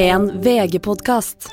En VG-podkast.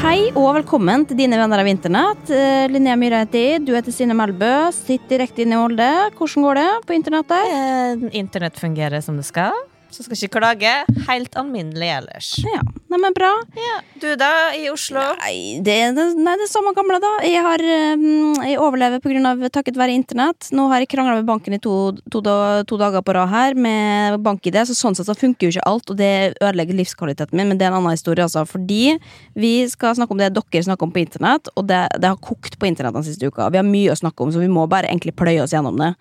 Hei og velkommen til dine venner av internett. Eh, Linnea Myhre heter jeg. Du heter Stine Melbø. Sitter direkte inne i Molde. Hvordan går det på internettet? Eh, Internett fungerer som det skal. Så skal ikke klage. Helt alminnelig ellers. Ja, nei, men bra. Ja. Du da, i Oslo? Nei, det, nei, det er samme gamle, da. Jeg, har, eh, jeg overlever på grunn av takket være internett. Nå har jeg krangla med banken i to, to, to dager på rad her med bank-ID, så sånn sett så funker jo ikke alt, og det ødelegger livskvaliteten min, men det er en annen historie, altså. Fordi vi skal snakke om det dere snakker om på internett, og det, det har kokt på internett den siste uka. Vi har mye å snakke om, så vi må bare egentlig pløye oss gjennom det.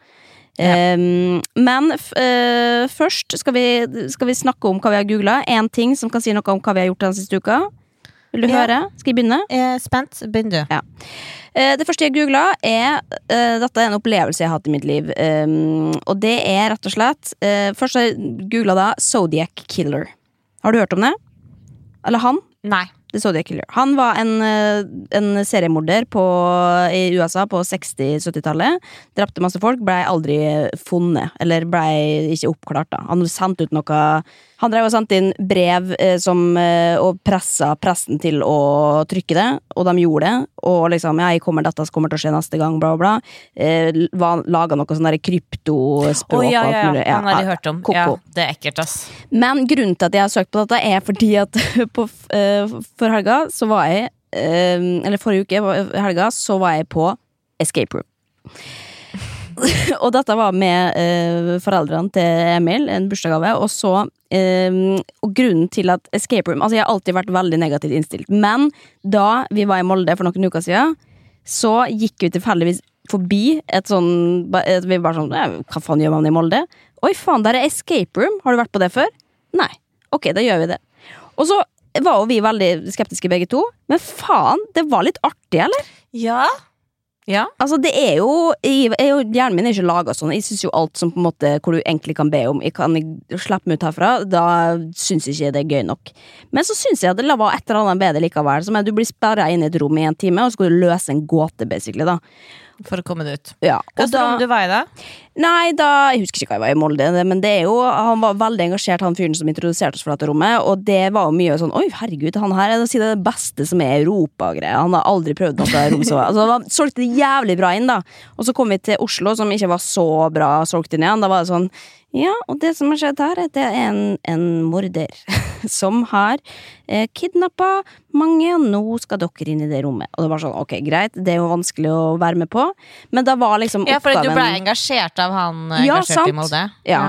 Um, men f eh, først skal vi, skal vi snakke om hva vi har googla. Én ting som kan si noe om hva vi har gjort den siste uka. Vil du Ja. høre? Skal jeg begynne? Er spent. Begynn du. Eh, Det første jeg googla, er eh, Dette er en opplevelse jeg har hatt i mitt liv. Um, og det er rett og slett eh, Først har jeg googla da Zodiac Killer. Har du hørt om det? Eller han? Nei. The Zodiac Killer. Han var en, eh, en seriemorder på, i USA på 60-70-tallet. Drepte masse folk, blei aldri funnet. Eller blei ikke oppklart, da. Han sendte ut noe Han drev og sendte inn brev eh, som, eh, og pressa pressen til å trykke det, og de gjorde det. Og liksom ja, jeg kommer dette kommer til å skje neste gang, bla, bla. Eh, Laga noe sånn kryptospråk Oh, ja, alt ja, ja. Han har jeg hørt om. Ja, det er ekkelt, ass. Men grunnen til at jeg har søkt på dette, er fordi at på, eh, for helga så var jeg eh, Eller forrige uke, helga, så var jeg på Escape Room. og dette var med eh, foreldrene til Emil, en bursdagsgave. Og så eh, Og grunnen til at Escape Room Altså, jeg har alltid vært veldig negativt innstilt, men da vi var i Molde for noen uker siden, så gikk vi tilfeldigvis forbi et sånn Vi var sånn «Eh, Hva faen gjør man i Molde? Oi, faen, der er Escape Room. Har du vært på det før? Nei. Ok, da gjør vi det. Og så var jo vi veldig skeptiske begge to, men faen, det var litt artig, eller? Ja. Ja. Altså, det er jo, jeg, jeg, er Hjernen min er ikke laga sånn. Jeg syns jo alt som på en måte hvor du egentlig kan be om Jeg kan slippe meg ut herfra, da syns jeg ikke det er gøy nok. Men så syns jeg at det var et eller annet bedre likevel. Som er du blir sperra inn i et rom i en time, og så skal du løse en gåte, basically. da For å komme det ut. ja, Hva og slags rom du var i, da? Nei, da Jeg husker ikke hva jeg var i Molde, men det er jo Han var veldig engasjert, han fyren som introduserte oss for dette rommet, og det var jo mye sånn Oi, herregud, han her er det, det beste som er Europa. Han har aldri prøvd noe rom så Altså, han solgte det jævlig bra inn, da. Og så kom vi til Oslo, som ikke var så bra solgt inn igjen. Da var det sånn Ja, og det som har skjedd her, er at det er en, en morder som har eh, kidnappa mange, og nå skal dere inn i det rommet. Og det var sånn, ok, greit, det er jo vanskelig å være med på, men da var liksom Ja, for du ble engasjert av han eh, Ja, engasjert sant. i Molde? Ja.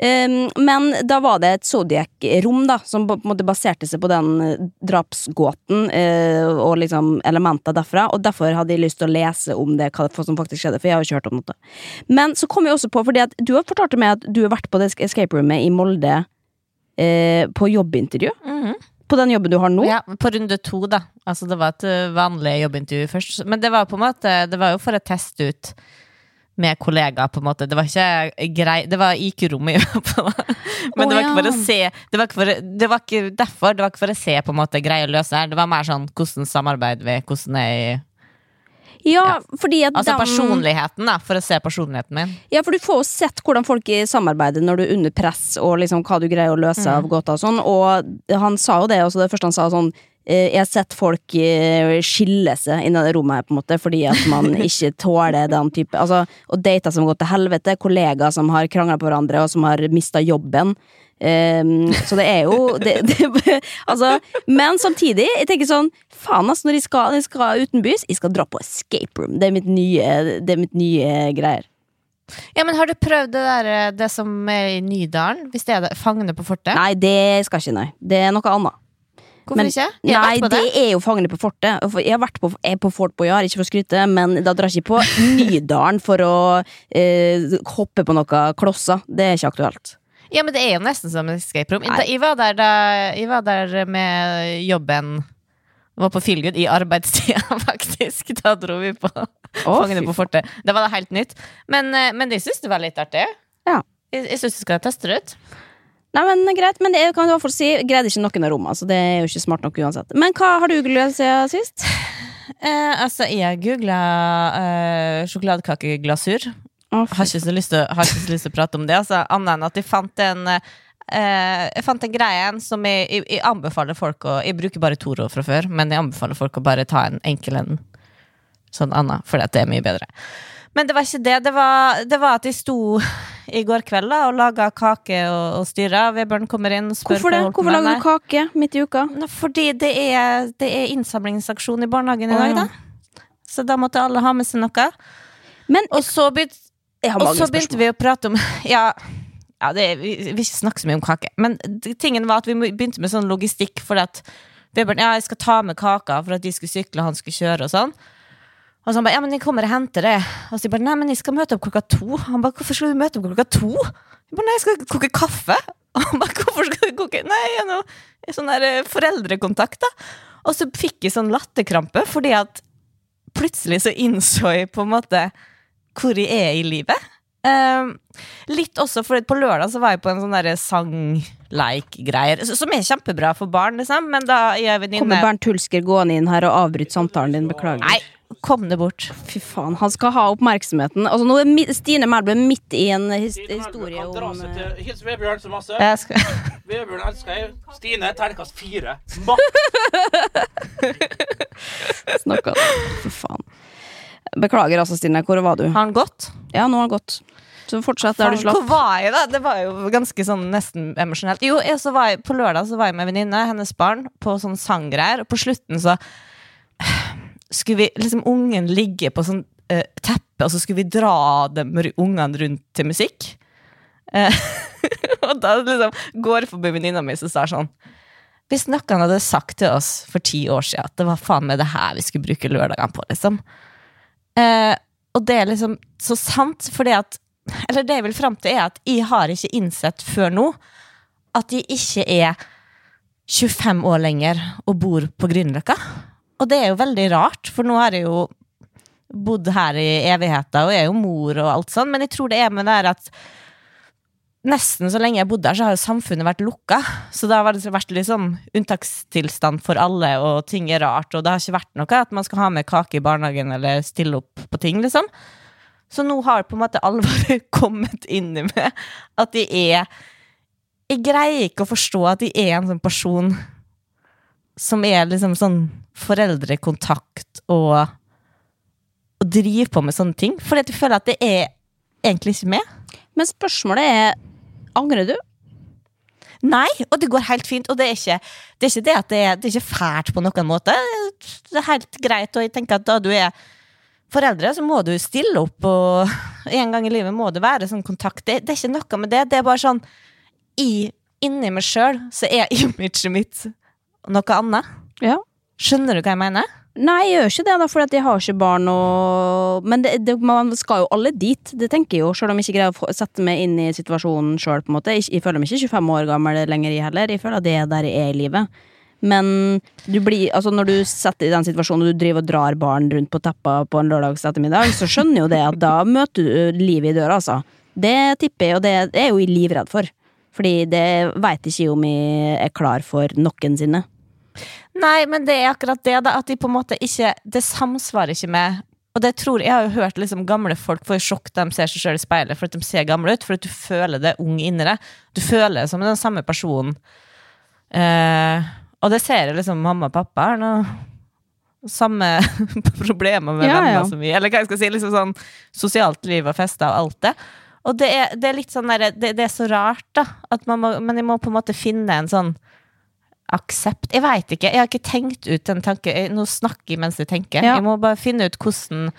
Um, men da var det et Zodiac-rom da Som på en måte baserte seg på den eh, drapsgåten uh, Og liksom elementer derfra Og derfor hadde jeg lyst til å lese om det Hva som faktisk skjedde, for jeg har jo ikke hørt om noe Men så kom jeg også på, fordi at du har fortalt meg At du har vært på det escape roomet i Molde eh, På jobbintervju Mhm. På den jobben du har nå Ja, på runde to, da. Altså, det var et uh, vanlig jobbintervju først. Men det var på en måte Det var jo for å teste ut med kollegaer, på en måte. Det var ikke grei Det var IQ-rommet, men Å, det var ikke for å se det var, ikke for, det var ikke derfor. Det var ikke for å se på en måte greie løse her. Det var mer sånn hvordan samarbeider vi, hvordan er i Ja, fordi at Altså dem- personligheten, da, for å se personligheten min. Ja, for du får jo sett hvordan folk samarbeider når du er under press, og liksom hva du greier å løse av gåta og sånn, og han sa jo det også, det første han sa sånn jeg har sett folk eh, skille seg i det rommet her, på en måte, fordi at man ikke tåler den type Altså, og dater som går til helvete, kollegaer som har krangla på hverandre, og som har mista jobben. Um, så det er jo det, det, altså, Men samtidig, jeg tenker sånn Faen, altså, når jeg skal, jeg skal utenbys, jeg skal dra på escape room. Det er mitt nye, det er mitt nye greier. Ja, men Har du prøvd det der, eh, det som er i Nydalen? Hvis det er det, Fangene på fortet? Nei, det skal ikke, nei. Det er noe annet. Hvorfor men- ikke? Nei, det det. er jo Fangene på fortet. Jeg har vært på, jeg er på Fort Boyard, ikke for å skryte, men da drar jeg ikke på Nydalen for å eh, hoppe på noen klosser. Det er ikke aktuelt. Ja, men det er jo nesten som en escape room. Da, jeg, var der da, jeg var der med jobben Var på Feelgood i arbeidstida, faktisk. Da dro vi på Fangene på fortet. Da var det helt nytt. Men, eh, men jeg syns det var litt artig. Ja. Jeg, jeg syns du skal teste det ut. Nei, men greit, men det kan du i hvert fall si Greide ikke noen av rommene, så det er jo ikke smart nok uansett. Men hva har du googlet siden sist? Eh, altså, jeg googla eh, sjokoladekakeglasur. Oh, Har ikke så lyst til, å- prate om det, altså, annet enn at jeg fant en eh, Jeg fant en greie som jeg, jeg, jeg anbefaler folk å Jeg bruker bare Toro fra før, men jeg anbefaler folk å bare ta en enkel en sånn annen, fordi at det er mye bedre. Men det var ikke det. Det var, det var at de sto i går kveld da, og laga kake og, og styra. Vebjørn kommer inn og spør Hvorfor det? Hvorfor lager du kake midt i uka? Nå, Fordi det er, det er innsamlingsaksjon i barnehagen i dag, ja. da. Så da måtte alle ha med seg noe. Men Og så begynte og så begynte vi å prate om Ja, ja det, vi vi vil ikke snakke så mye om kake. Men tingen var at vi begynte med sånn logistikk. For at Vebjørn ja, jeg skal ta med kaka for at de skulle sykle, og han skulle kjøre og sånn. Og så han bare ja, men jeg kommer og henter det. Og så jeg bare nei, men jeg skal møte opp klokka to. Han bare hvorfor skal du møte opp klokka to? Jeg bare nei, jeg skal koke kaffe. Og han bare hvorfor skal du koke Nei, jeg er noe sånn der eh, foreldrekontakt, da. Og så fikk jeg sånn latterkrampe fordi at plutselig så innså jeg på en måte hvor jeg er i livet. Um, litt også, for på lørdag så var jeg på en sånn derre sangleik-greier, som er kjempebra for barn, liksom, men da jeg venninne Kommer Bernt Hulsker gående inn her og avbryter samtalen din? Beklager. Nei, kom det bort. Fy faen, han skal ha oppmerksomheten. Altså, nå er Stine Melbø midt i en his historie om eh, Hils Vebjørn så masse. Jeg skal, Vebjørn elsker jeg. Stine, terningkast fire. Snakka Fy faen. Beklager altså, Stine. Hvor var du? har han gått? Ja, nå har han gått. Så fortsett der du slapp. Hvor var jeg, da? Det var jo ganske sånn nesten emosjonelt. Jo, jeg, så var jeg, på lørdag så var jeg med en venninne, hennes barn, på sånn sanggreier, og på slutten så skulle vi liksom ungen ligge på sånn eh, teppe, og så skulle vi dra dem, ungene rundt til musikk. Eh, og da liksom går forbi venninna mi som sa sånn Hvis noen hadde sagt til oss for ti år siden at det var faen meg det her vi skulle bruke lørdagene på, liksom. Eh, og det er liksom så sant, fordi at Eller det jeg vil fram til, er at jeg har ikke innsett før nå at jeg ikke er 25 år lenger og bor på Grünerløkka. Og det er jo veldig rart, for nå har jeg jo bodd her i evigheter og er jo mor og alt sånn, men jeg tror det er med det her at nesten så lenge jeg bodde her, så har jo samfunnet vært lukka. Så det har vært, litt liksom unntakstilstand for alle, og ting er rart, og det har ikke vært noe at man skal ha med kake i barnehagen eller stille opp på ting, liksom. Så nå har på en måte alvoret kommet inn i meg. At de er Jeg greier ikke å forstå at de er en sånn person som er liksom sånn foreldrekontakt og Å drive på med sånne ting. Fordi at jeg føler at det er egentlig ikke med. Men spørsmålet er Angrer du? Nei, og det går helt fint. Og det er ikke det, er ikke det at det er, det er ikke fælt på noen måte. Det er helt greit, og jeg tenker at da du er foreldre, så må du stille opp, og en gang i livet må det være sånn kontakt. Det, det er ikke noe med det. Det er bare sånn i, Inni meg sjøl så er imaget mitt noe annet. Ja. Skjønner du hva jeg mener? Nei, jeg gjør ikke det, da, for jeg har ikke barn og Men det, det, man skal jo alle dit, det tenker jeg jo, selv om jeg ikke greier å sette meg inn i situasjonen sjøl. Jeg, jeg føler meg ikke 25 år gammel lenger, jeg heller. Jeg føler at det er der jeg er i livet. Men du blir, altså når du setter i den situasjonen og du driver og drar barn rundt på teppa på en lørdags ettermiddag, så skjønner jo det at da møter du livet i døra, altså. Det tipper jeg, og det er jeg jo livredd for. Fordi det veit ikke jeg om jeg er klar for noensinne. Nei, men det er akkurat det, da, at de på en måte ikke Det samsvarer ikke med Og det tror Jeg har jo hørt liksom gamle folk få sjokk de ser seg sjøl i speilet, for at de ser gamle ut, for at du føler det ung inni deg. Du føler det som den samme personen. Eh, og det ser jeg liksom mamma og pappa har nå. samme problemer med Ja, venner ja. som vi Eller hva jeg skal si, liksom sånn sosialt liv og fester og alt det. Og det er, det er litt sånn der, det, det er så rart, da. At man må, men jeg må på en måte finne en sånn aksept. Jeg veit ikke. Jeg har ikke tenkt ut den tanken. Nå snakker jeg mens jeg tenker. Ja. Jeg må bare finne ut hvordan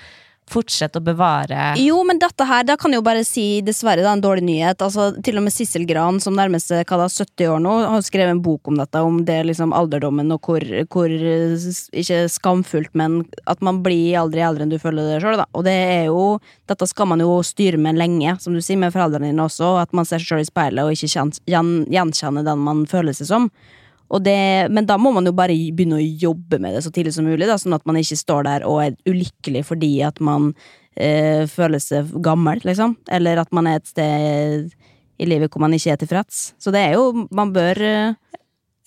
fortsette å bevare Jo, men dette her, da kan jeg jo bare si dessverre da, en dårlig nyhet. Altså, til og med Sissel Gran, som nærmer seg 70 år nå, har skrevet en bok om dette, om det liksom alderdommen og hvor, hvor Ikke skamfullt, men at man blir aldri eldre enn du føler det sjøl, da. Og det er jo Dette skal man jo styre med lenge, som du sier, med foreldrene dine også, at man ser seg sjøl i speilet og ikke gjenkjenner den man føler seg som. Det, men da må man jo bare begynne å jobbe med det så tidlig som mulig, da, sånn at man ikke står der og er ulykkelig fordi at man øh, føler seg gammel, liksom. Eller at man er et sted i livet hvor man ikke er tilfreds. Så det er jo Man bør øh,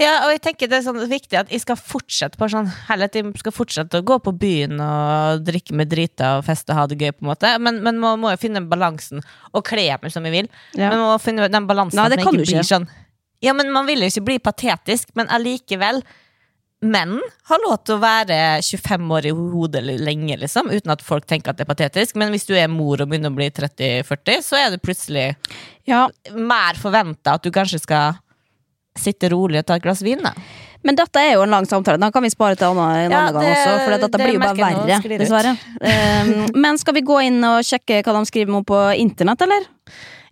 Ja, og jeg tenker det er sånn viktig at jeg skal fortsette på sånn Heller at jeg skal fortsette å gå på byen og drikke med drita og feste og ha det gøy, på en måte. Men, men man må jo finne balansen, og kle meg som jeg vil. Ja. Men man må finne den balansen Nei, at det man kan du ikke. blir sånn Ja, men man vil jo ikke bli patetisk, men allikevel Menn har lov til å være 25 år i hodet lenge, liksom, uten at folk tenker at det er patetisk. Men hvis du er mor og begynner å bli 30-40, så er det plutselig Ja, mer forventa at du kanskje skal sitte rolig og ta et glass vin. Da. Men dette er jo en lang samtale. Den kan vi spare til en annen, en Ja, gang det- også. For dette det blir jo bare verre, dessverre. Um, men skal vi gå inn og sjekke hva de skriver om på internett, eller?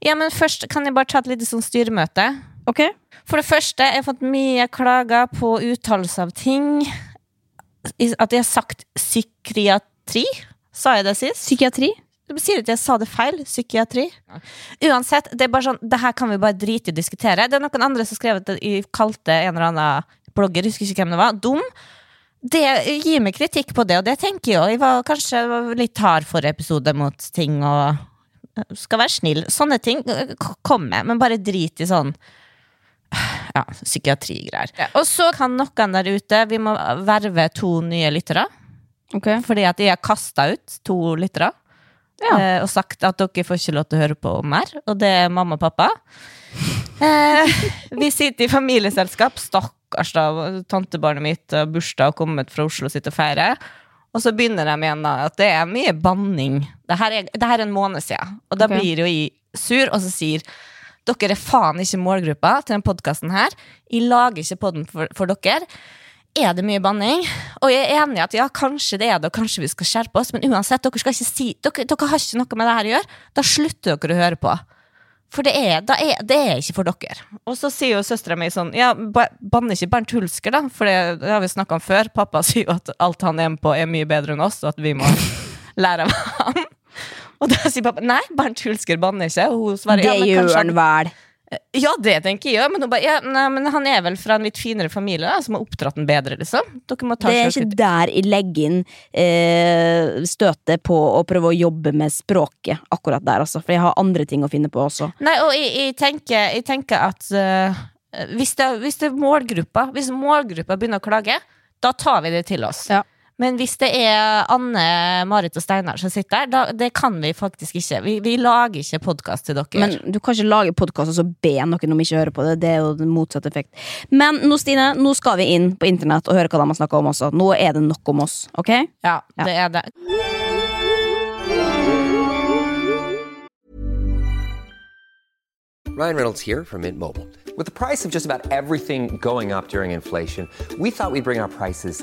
Ja, men først kan jeg bare ta et lite sånn styremøte. Ok? For det første, jeg har fått mye klager på uttalelse av ting. At jeg har sagt psykiatri. Sa jeg det sist? Psykiatri? Du sier at jeg sa det feil. Psykiatri. Uansett, det er bare sånn Det her kan vi bare drite i å diskutere. Det er noen andre som skrev at jeg kalte en eller annen blogger, husker ikke hvem det var, dum. Det gir meg kritikk på det, og det tenker jeg jo. Jeg var kanskje litt hard for episode mot ting og skal være snill. Sånne ting kommer, men bare drit i sånn ja, psykiatrigreier. Og så kan noen der ute Vi må verve to nye lyttere. Okay. Fordi at jeg har kasta ut to lyttere. Ja. Eh, og sagt at dere får ikke lov til å høre på mer. Og det er mamma og pappa. Eh, vi sitter i familieselskap. Stakkars da, tantebarnet mitt har bursdag og kommet fra Oslo og sitter og feirer. Og så begynner de igjen da, at det er mye banning. Det her er, det her er en måned siden. Og da okay. blir jo jeg sur, og så sier dere er faen ikke målgruppa til denne podkasten her. Jeg lager ikke podden for, for dere. Er det mye banning? Og jeg er enig i at ja, kanskje det er det, og kanskje vi skal skjerpe oss, men uansett, dere skal ikke si Dere, dere har ikke noe med det her å gjøre. Da slutter dere å høre på. For det er, da er, det er ikke for dere. Og så sier jo søstera mi sånn Ja, banne ikke Bernt Hulsker, da? For det, det har vi snakka om før. Pappa sier jo at alt han er med på, er mye bedre enn oss, og at vi må lære av han. Og da sier pappa nei, Bernt Hulsker banner ikke. Hun svarer Det ja, gjør han vel. ja, det tenker jeg òg, men, ja, nei, men han er vel fra en litt finere familie, da, som har oppdratt den bedre, liksom. Det er ikke ikke der jeg legger inn eh, støtet på å prøve å jobbe med språket akkurat der, altså. For jeg har andre ting å finne på også. Nei, og jeg, jeg, tenker, jeg tenker at uh, hvis, det, hvis det er målgruppa Hvis målgruppa begynner å klage, da tar vi det til oss. Ja. Men hvis det er Anne, Marit og Steinar som sitter der, da, det kan vi faktisk ikke. Vi, vi lager ikke podkast til dere. Men du kan ikke lage podkast og så be noen om ikke å høre på det. Det er jo den motsatte effekt. Men nå, Stine, nå skal vi inn på internett og høre hva de har snakka om også. Nå er det nok om oss, ok? ja, Ja. det er det. Ryan Reynolds here from Mint Mobile. With the price of just about everything going up during inflation, we thought we'd bring our prices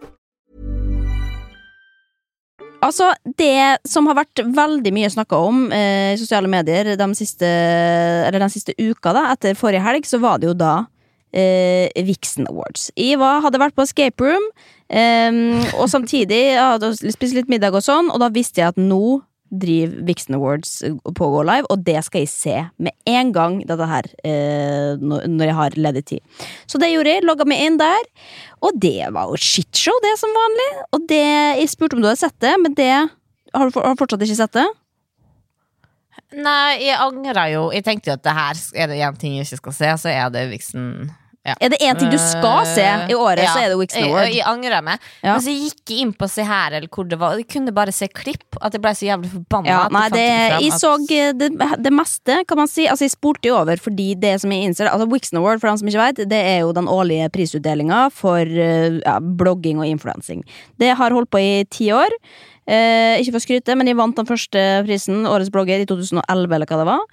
Altså, det som har vært veldig mye snakka om eh, i sosiale medier de siste, eller den siste uka, da, etter forrige helg, så var det jo da eh, Vixen Awards. Iva hadde vært på escape room, eh, og samtidig hadde spist litt middag og sånn, og da visste jeg at nå driver Vixen Awards på Go live, og det skal jeg se med en gang dette her, eh, når, jeg har ledig tid. Så det gjorde jeg, logga meg inn der, og det var jo shitshow, det som vanlig. Og det, jeg spurte om du hadde sett det, men det har du, har du fortsatt ikke sett det? Nei, jeg angra jo. Jeg tenkte jo at det her er det én ting jeg ikke skal se, så er det Vixen. Ja. Er det én ting du skal se i året, Ja. så er det Wixon Jeg, Award. jeg angrer meg. Ja. Men så gikk jeg inn på Se her, eller hvor det var, og jeg kunne bare se klipp. At jeg ble så jævlig forbanna. Ja, nei, jeg det, frem jeg så eh, det, det meste, kan man si. Altså, jeg spolte jo over fordi det som jeg innser Altså, Wixon Award, for dem som ikke vet, det er jo den årlige prisutdelinga for eh, ja, blogging og influensing. Det har holdt på i ti år. Eh, ikke for å skryte, men jeg vant den første prisen, Årets blogger, i 2011, eller hva det var.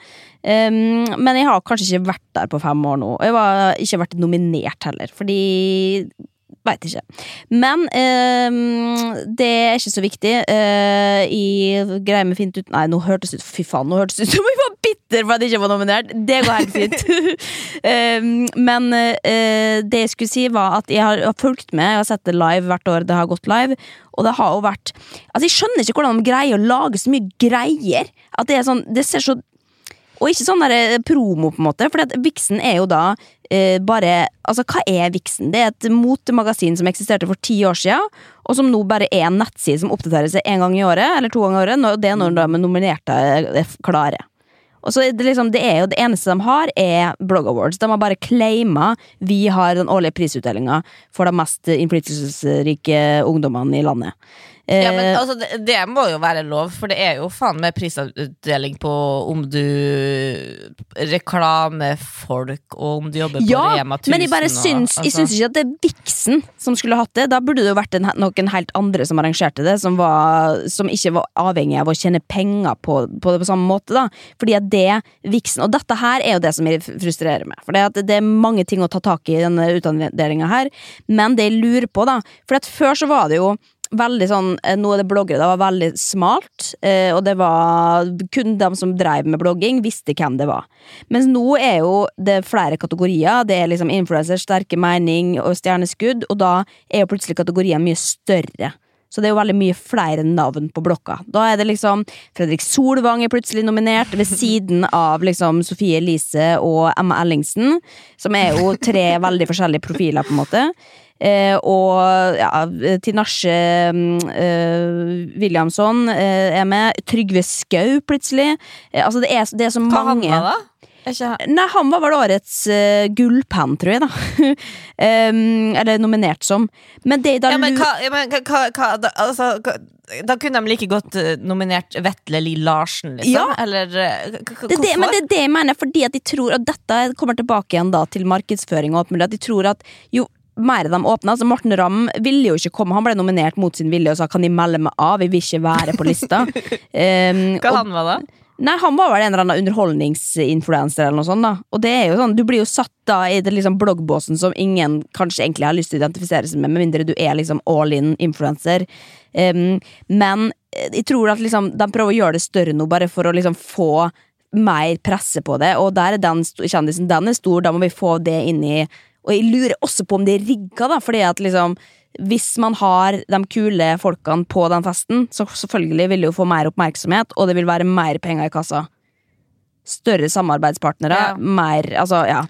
Eh, men jeg har kanskje ikke vært der på fem år nå. Og jeg har ikke vært nominert heller, fordi Veit ikke. Men eh, det er ikke så viktig. Eh, I greier med fint ut Nei, nå hørtes det ut Fy faen, nå hørtes det ut som vi var bitter for at jeg ikke var nominert. Det går helt fint. eh, men det jeg skulle si, var at jeg har, jeg har fulgt med. Jeg har sett det live hvert år det har gått live. Og det har jo vært Altså, jeg skjønner ikke hvordan de greier å lage så mye greier. At det er sånn Det ser så og ikke sånn der eh, promo, på en måte. For Vixen er jo da eh, bare Altså, hva er Vixen? Det er et motemagasin som eksisterte for ti år siden, og som nå bare er en nettside som oppdaterer seg én gang i året, eller to ganger i året. og Det er når de nominerte er klare. Og så det, liksom, det er jo det eneste de har, er Blog Awards. De har bare claima vi har den årlige prisutdelinga for de mest innflytelsesrike ungdommene i landet. Ja, men Eh, altså, det, det må jo være lov, for det er jo faen meg prisutdeling på om du reklamefolk, og om du jobber på ja, Rema 1000. men jeg bare og- altså. jeg syns ikke at det er Vixen som skulle hatt det. Da burde det jo vært en, noen helt andre som arrangerte det, som, var, som ikke var avhengig av å tjene penger på, på det på samme måte. da Fordi at det Vixen Og dette her er jo det som jeg frustrerer meg. For det, det er mange ting å ta tak i i denne utdanninga her, men det jeg lurer på, da For at før så var det jo veldig sånn, nå er det bloggere det var veldig smalt, eh, og det var kun de som drev med blogging, visste hvem det var. Mens nå er jo det flere kategorier. Det er liksom influenser, sterke mening og stjerneskudd, og da er jo plutselig kategorien mye større. Så det er jo veldig mye flere navn på blokka. Da er det liksom Fredrik Solvang er plutselig nominert, ved siden av liksom Sofie Elise og Emma Ellingsen, som er jo tre veldig forskjellige profiler, på en måte. Eh, og ja, Tinashe mm, eh, Williamson eh, er med. Trygve Skau, plutselig. Altså, det er, det er så Hva han mange var da? Er Nei, han var vel årets uh, gullpenn, tror jeg, da. um, eller nominert som. Men det da Ja, men hva, ja, men hva, hva, hva da, altså, hva, da kunne de like godt nominert Vetle Li Larsen, liksom? Ja. Eller det, det, men det er det jeg mener, fordi at de tror at dette kommer tilbake igjen da til markedsføring og alt mulig. At de tror at jo mer de åpna. altså Morten Ramm ville jo ikke komme, han ble nominert mot sin vilje og sa kan de melde meg av, vi vil ikke være på lista. um, Hva og- han var da? Nei, han var vel en eller annen underholdningsinfluenser eller noe sånt, da. Og det er jo sånn, du blir jo satt da i det liksom bloggbåsen som ingen kanskje egentlig har lyst til å identifisere seg med, med mindre du er liksom all in-influenser. Um, men eh, jeg tror at liksom de prøver å gjøre det større nå, bare for å liksom få mer presse på det, og der er den kjendisen, den er stor, da må vi få det inn i Og jeg lurer også på om det er rigga, da, fordi at liksom hvis man har de kule folkene på den festen, så selvfølgelig vil det jo få mer oppmerksomhet, og det vil være mer penger i kassa. Større samarbeidspartnere, Ja. mer Altså, ja.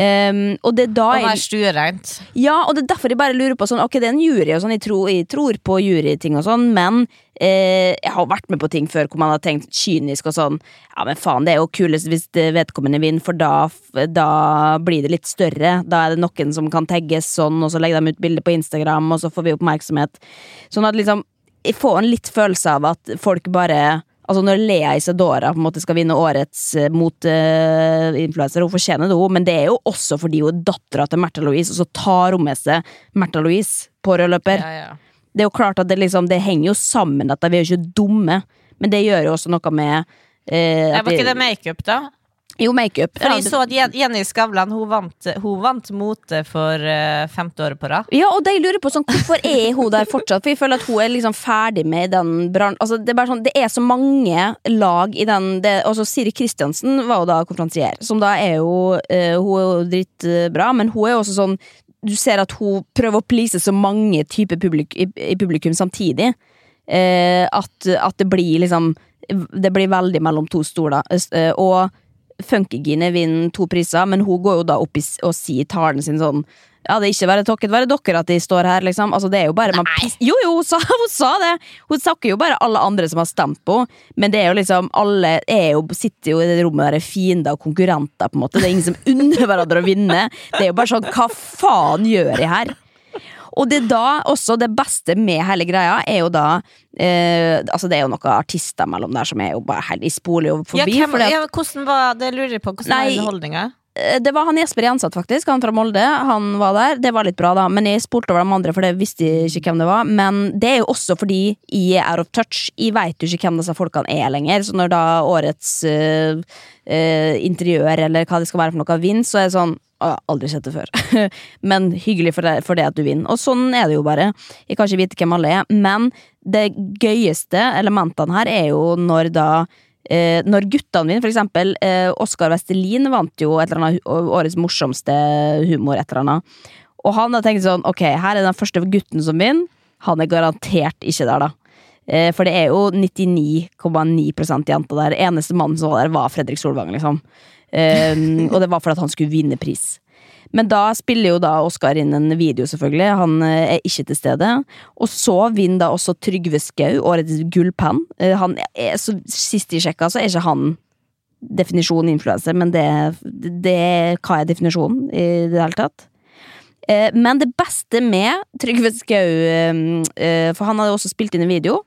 Ehm, og det er da Og jeg stuereint. ja, og det er derfor jeg bare lurer på sånn Ok, det er en jury, og sånn, jeg tror, jeg tror på juryting og sånn, men eh, jeg har vært med på ting før hvor man har tenkt kynisk og sånn Ja, men faen, det er jo kulest hvis vedkommende vinner, for da, da blir det litt større. Da er det noen som kan tagges sånn, og så legger de ut bilder på Instagram, og så får vi oppmerksomhet. Sånn at liksom Jeg får en litt følelse av at folk bare Altså Når Lea Isadora på en måte skal vinne årets uh, motinfluenser, hun fortjener det, hun, men det er jo også fordi hun er dattera til Märtha Louise, og så tar hun med seg Märtha Louise på rød løper. Ja, ja. Det er jo klart at det, liksom, det henger jo sammen, dette, vi er jo ikke dumme, men det gjør jo også noe med uh, at var ikke det makeup, da? Jo, makeup. For jeg så at Jenny Skavlan hun vant, hun vant mote for uh, femte året på rad. Ja, og de lurer på sånn, Hvorfor er hun der fortsatt? For jeg føler at hun er liksom ferdig med den bransjen altså, det, er sånn, det er så mange lag i den det, altså, Siri Kristiansen var jo da konferansier, som da er jo uh, Hun er jo drittbra, men hun er jo også sånn Du ser at hun prøver å please så mange typer publik, i, i publikum samtidig. uh, at, at det blir liksom Det blir veldig mellom to stoler. Eh, og Funkygine vinner to priser, men hun går jo da opp i, og sier talen sin sånn ja, det er ikke bare takket være dere at de står her, liksom. Altså, det er jo bare man Jo, jo, hun sa, hun sa det! Hun takker jo bare alle andre som har stemt på men det er jo liksom Alle er jo, sitter jo i det rommet der er fiender og konkurrenter, på en måte. Det er ingen som unner hverandre å vinne. Det er jo bare sånn, hva faen gjør jeg her? Og det er da også det beste med hele greia er jo da eh, Altså det er jo noen artister mellom der som er jo bare helt De spoler jo Ja, forbi. hvem, at- ja, hvordan var det? lurer jeg på. Hvordan var Nei. underholdninga? Eh, Det var han Jesper Jenseth, faktisk. Han fra Molde. Han var der. Det var litt bra, da. Men jeg spolte over de andre, for det visste jeg ikke hvem det var. Men det er jo også fordi jeg er out of touch. Jeg veit jo ikke hvem disse folkene er lenger. Så når da årets øh, øh, interiør, eller hva det skal være for noe, vinner, så er det sånn «Å, jeg har aldri sett det før. men hyggelig for det, for det at du vinner. Og sånn er det jo bare. Jeg kan ikke vite hvem alle er. Men det gøyeste elementene her er jo når da eh, når guttene mine, for eksempel eh, Oskar Vestelin vant jo et eller annet årets morsomste humor, et eller annet. Og han har tenkt sånn, ok, her er den første gutten som vinner. Han er garantert ikke der, da. Eh, for det er jo 99,9% jenter der. Eneste mannen som var der, var Fredrik Solvang, liksom. Eh, og det var for at han skulle vinne pris. Men da spiller jo da Oskar inn en video, selvfølgelig. Han eh, er ikke til stede. Og så vinner da også Trygve Skau årets gullpenn. Eh, han Sist de sjekka, så er ikke han definisjon influenser, men det, det Hva er definisjonen i det hele tatt? Eh, Men det beste med Trygve Skau eh, eh, For han hadde også spilt inn en video.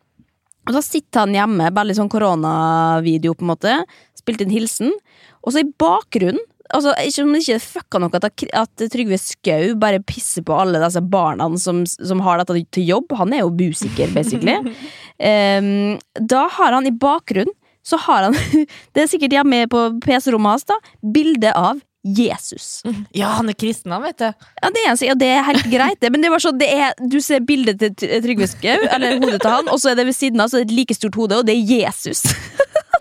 Og da sitter han hjemme, bare litt sånn koronavideo, på en måte. Spilt inn hilsen. Og så i bakgrunnen Altså, Ikke om det ikke fucka noe at, at Trygve Skau bare pisser på alle disse barna som, som har dette til jobb. Han er jo musiker, basically. um, da har han i bakgrunnen Så har han Det er sikkert hjemme på PC-rommet hans, da. Bilde av Jesus. Ja, han er kristen, han, vet du. Ja, det er, ja, det er helt greit, det. Men det var sånn, det du ser bildet til Trygve Skau, eller hodet til han, og så er det ved siden av så er det et like stort hode, og det er Jesus.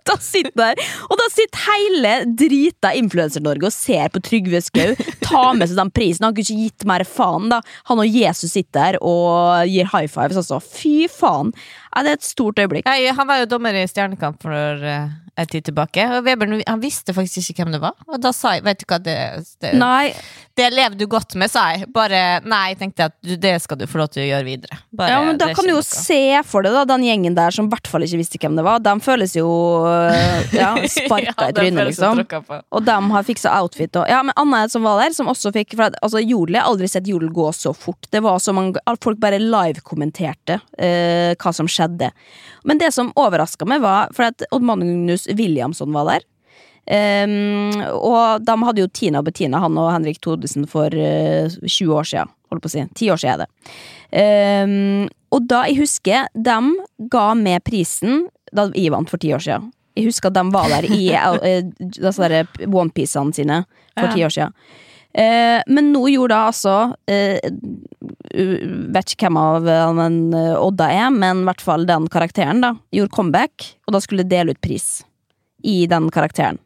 da sitter der, og da sitter hele drita Influencer-Norge og ser på Trygve Skau ta med seg den prisen. Han kunne ikke gitt mer faen, da. Han og Jesus sitter der og gir high fives, altså. Fy faen. Ja, det er et stort øyeblikk. Nei, han var jo dommer i Stjernekamp for eh, en tid tilbake. Og Webern han visste faktisk ikke hvem det var. Og da sa jeg, vet du hva, det, det, Nei, det lever du godt med, sa jeg. Bare nei, jeg tenkte at du, det skal du få lov til å gjøre videre. Bare, ja, men da kan du jo noe. se for deg da, den gjengen der som i hvert fall ikke visste hvem det var. De føles jo øh, ja, sparka Ja, i trynet, liksom. Og de har fiksa outfit og Ja, men Anna som var der, som også fikk for Altså, Jodel, jeg har aldri sett Jodel gå så fort. Det var så mange Folk bare live-kommenterte eh, hva som skjedde. Men det som overraska meg, var For at Odd Magnus Williamson var der. Ehm, og de hadde jo Tina og Bettina, han og Henrik Thodesen, for uh, 20 år siden. Holdt på å si. 10 år siden er det. Um, og da jeg husker, de ga med prisen da jeg vant for ti år siden. Jeg husker at de var der i uh, disse der onepiecene sine for ti år siden. Eh, men nå gjorde da altså uh, Vet ikke hvem av uh, eh, Odda er, men i hvert fall den karakteren da gjorde comeback, og da skulle dele ut pris i den karakteren.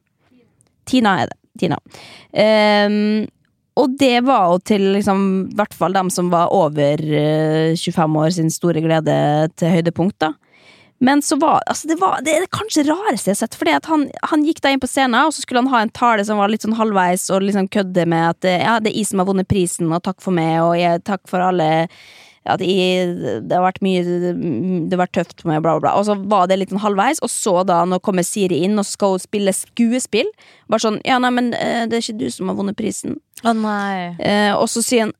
Tina er det. Tina. Um, og det var jo til liksom, i hvert fall dem som var over uh, 25 år sin store glede til høydepunkt, da. Men så var altså det, var, det er det kanskje rareste jeg har sett. Fordi han, han gikk da inn på scenen, og så skulle han ha en tale som var litt sånn halvveis, og liksom kødde med at eh, ja, det er jeg som har vunnet prisen, og takk for meg, og jeg, takk for alle at jeg, det har vært mye Det har vært tøft for meg, bla, bla, bla. Og så var det litt sånn halvveis, og så da, nå kommer Siri inn, og skal hun spille skuespill. Bare sånn Ja, nei, men eh, det er ikke du som har vunnet prisen. Å nei. Eh, og så sier han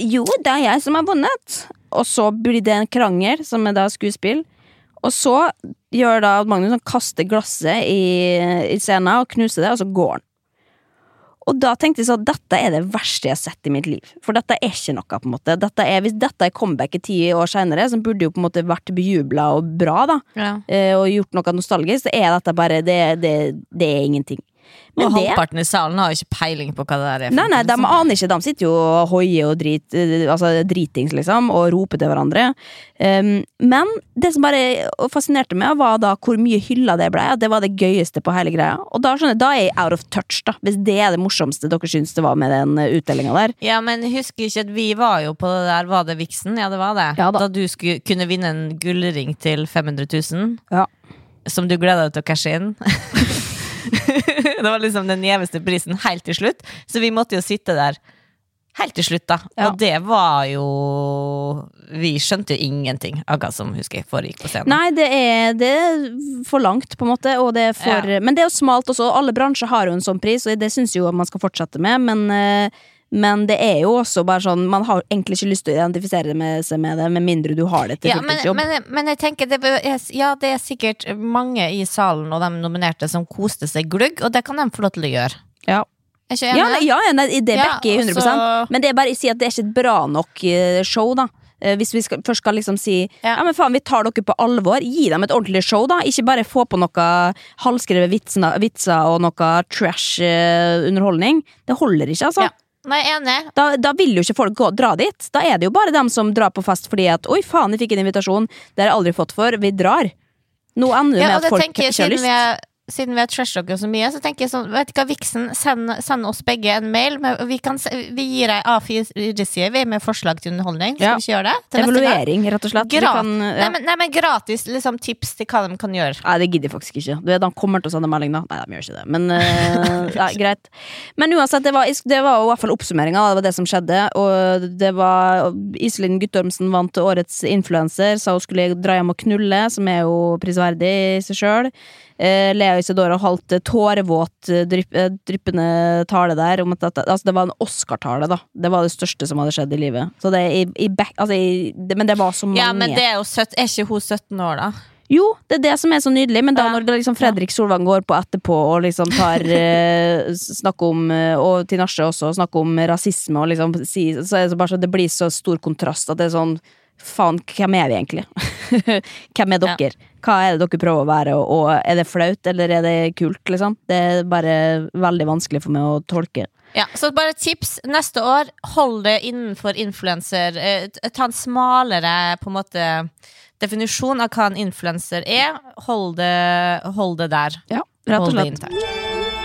Jo, det er jeg som har vunnet. Og så blir det en krangel, som er da skuespill. Og så gjør da Magnus han kaster glasset i, i scenen og knuser det, og så går han. Og da tenkte jeg sånn dette er det verste jeg har sett i mitt liv. For dette er ikke noe, på en måte. Dette er, hvis dette er comebacket ti år seinere, som burde jo på en måte vært bejubla og bra, da, Ja. eh, og gjort noe nostalgisk, så er dette bare Det, det, det er ingenting. Men og det halvparten i salen har jo ikke peiling på hva det der er. Nei, nei, de liksom. aner ikke. De sitter jo og hoier og drit, eh, altså dritings, liksom, og roper til hverandre. Um, men det som bare fascinerte meg, var da hvor mye hylla det ble. At det var det gøyeste på hele greia. Og da skjønner da er jeg out of touch, da. Hvis det er det morsomste dere syns det var med den utdelinga der. Ja, men husker ikke at vi var jo på det der, var det Vixen? Ja, det var det. Ja da. da du skulle kunne vinne en gullring til 500 000, Ja. som du gleda deg til å cashe inn. det var liksom den gjeveste prisen helt til slutt, så vi måtte jo sitte der helt til slutt, da. Ja. Og det var jo Vi skjønte jo ingenting av hva som husker jeg foregikk på scenen. Nei, det er, det er for langt, på en måte. Og det er for, Ja. Men det er jo smalt også. Alle bransjer har jo en sånn pris, og det syns jo man skal fortsette med. Men, eh, men det er jo også bare sånn Man har egentlig ikke lyst til å identifisere med seg med det, med mindre du har det til Ja, men, fulltidsjobb. men, men jeg tenker det er, Ja, det er sikkert mange i salen og de nominerte som koste seg glugg, og det kan de få lov til å gjøre. Ja. Ikke Ja, nei, ja, ja, nei, det Ja, backer jeg 100 og Men det er bare å si at det er ikke et bra nok eh, show, da. Eh, Hvis vi skal, først skal liksom si ja. Ja. men faen, vi tar dere på alvor, gi dem et ordentlig show, da. Ikke bare få på noe halvskrevet vitser, vitser og noe trash eh, underholdning. Det holder ikke, altså. Ja. Nei, enig. Da, da vil jo ikke folk gå, dra dit. Da er det jo bare dem som drar på fest fordi at 'oi, faen, jeg fikk en invitasjon', det har jeg aldri fått for, vi drar. Nå ender det Ja, med at det folk tenker ikke har lyst. vi er siden vi har trash-talka så mye, så tenker jeg sånn Vet du hva, Viksen, send, send oss begge en mail. Med, vi, kan, vi gir ei A4-side vi med forslag til underholdning. Skal Ja. vi ikke gjøre det? Evaluering, rett og slett. Kan, ja. nei, men, nei, men gratis liksom, tips til hva de kan gjøre. Nei, det gidder jeg faktisk ikke. De kommer til å sende melding, da. Nei, de gjør ikke det. Men uh, ja, greit. Men uansett, det var, det var i hvert fall oppsummeringa. Det var det som skjedde. Og det var Iselin Guttormsen vant årets influenser, sa hun skulle dra hjem og knulle, som er jo prisverdig i seg sjøl. Eh, Lea Isidora holdt eh, tårevåt, eh, drypp, eh, dryppende tale der. Om at at, altså det var en Oscar-tale, da. Det var det største som hadde skjedd i livet. Så det i, i back, altså i, det, men det var så mange Ja, men det er jo søtt. Er ikke hun 17 år, da? jo, det er det som er så nydelig, men da når liksom Fredrik Solvang går på etterpå og liksom tar eh, Snakker om Og Og Tinashe også snakker om rasisme og liksom si, Så er det bare så Det blir så stor kontrast at det er sånn Faen, hvem er vi egentlig? hvem er dere? Hva er det dere prøver å være, og, er det flaut, eller er det kult, liksom? Det er bare veldig vanskelig for meg å tolke. Ja, så bare tips. Neste år, hold det innenfor influenser. Eh, ta en smalere på en måte definisjon av hva en influenser er. Hold det, hold det der. Ja, rett og slett.